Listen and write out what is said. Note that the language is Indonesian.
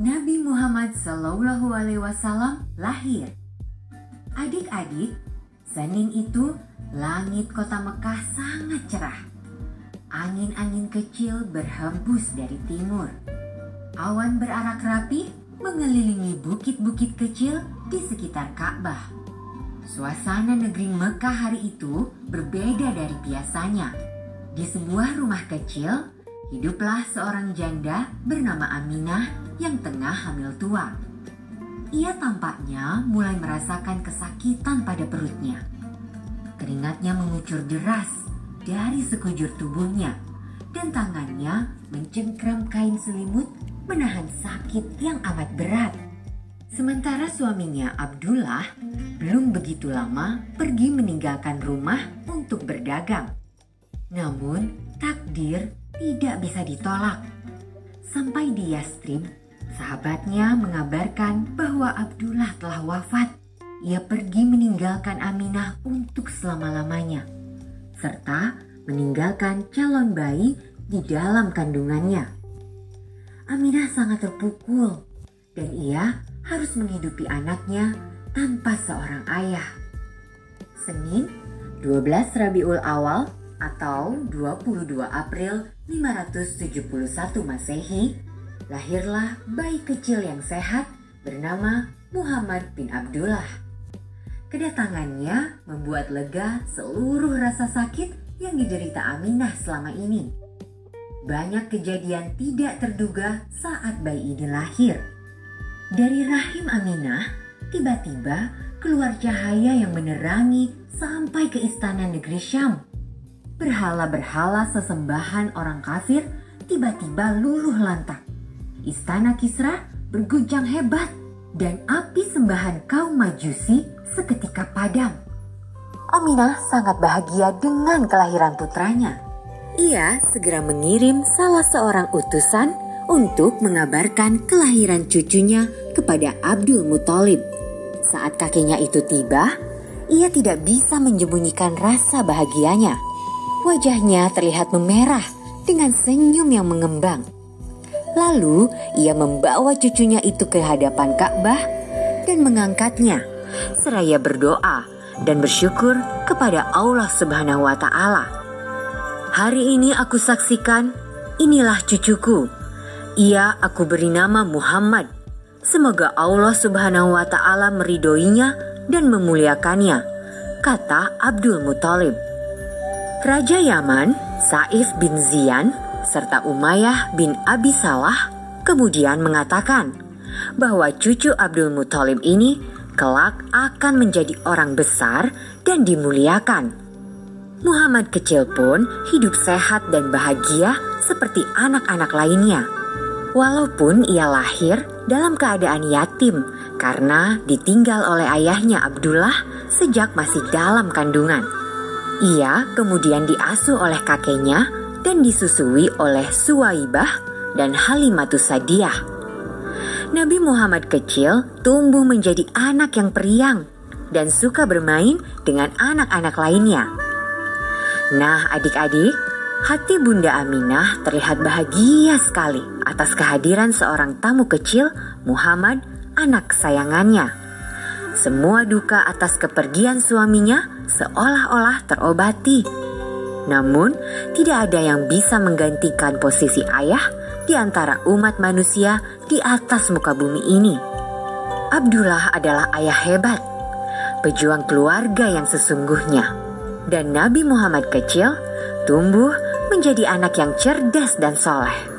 Nabi Muhammad Shallallahu Alaihi Wasallam lahir. Adik-adik, Senin itu langit kota Mekah sangat cerah. Angin-angin kecil berhembus dari timur. Awan berarak rapi mengelilingi bukit-bukit kecil di sekitar Ka'bah. Suasana negeri Mekah hari itu berbeda dari biasanya. Di sebuah rumah kecil, hiduplah seorang janda bernama Aminah yang tengah hamil tua. Ia tampaknya mulai merasakan kesakitan pada perutnya. Keringatnya mengucur deras dari sekujur tubuhnya dan tangannya mencengkram kain selimut menahan sakit yang amat berat. Sementara suaminya Abdullah belum begitu lama pergi meninggalkan rumah untuk berdagang. Namun takdir tidak bisa ditolak. Sampai di Yastrib, Sahabatnya mengabarkan bahwa Abdullah telah wafat. Ia pergi meninggalkan Aminah untuk selama-lamanya, serta meninggalkan calon bayi di dalam kandungannya. Aminah sangat terpukul dan ia harus menghidupi anaknya tanpa seorang ayah. Senin 12 Rabiul Awal atau 22 April 571 Masehi lahirlah bayi kecil yang sehat bernama Muhammad bin Abdullah. Kedatangannya membuat lega seluruh rasa sakit yang diderita Aminah selama ini. Banyak kejadian tidak terduga saat bayi ini lahir. Dari rahim Aminah, tiba-tiba keluar cahaya yang menerangi sampai ke istana negeri Syam. Berhala-berhala sesembahan orang kafir tiba-tiba luluh lantak istana Kisra berguncang hebat dan api sembahan kaum majusi seketika padam. Aminah sangat bahagia dengan kelahiran putranya. Ia segera mengirim salah seorang utusan untuk mengabarkan kelahiran cucunya kepada Abdul Muthalib. Saat kakeknya itu tiba, ia tidak bisa menyembunyikan rasa bahagianya. Wajahnya terlihat memerah dengan senyum yang mengembang. Lalu ia membawa cucunya itu ke hadapan Ka'bah dan mengangkatnya seraya berdoa dan bersyukur kepada Allah Subhanahu wa taala. Hari ini aku saksikan inilah cucuku. Ia aku beri nama Muhammad. Semoga Allah Subhanahu wa taala meridoinya dan memuliakannya, kata Abdul Muthalib. Raja Yaman, Saif bin Ziyan serta Umayyah bin Abi Salah kemudian mengatakan bahwa cucu Abdul Muthalib ini kelak akan menjadi orang besar dan dimuliakan. Muhammad kecil pun hidup sehat dan bahagia seperti anak-anak lainnya. Walaupun ia lahir dalam keadaan yatim karena ditinggal oleh ayahnya Abdullah sejak masih dalam kandungan. Ia kemudian diasuh oleh kakeknya dan disusui oleh Suwaibah dan Halimatus Sadiyah. Nabi Muhammad kecil tumbuh menjadi anak yang periang dan suka bermain dengan anak-anak lainnya. Nah, adik-adik, hati Bunda Aminah terlihat bahagia sekali atas kehadiran seorang tamu kecil, Muhammad, anak kesayangannya. Semua duka atas kepergian suaminya seolah-olah terobati namun, tidak ada yang bisa menggantikan posisi ayah di antara umat manusia di atas muka bumi ini. Abdullah adalah ayah hebat, pejuang keluarga yang sesungguhnya, dan Nabi Muhammad kecil tumbuh menjadi anak yang cerdas dan soleh.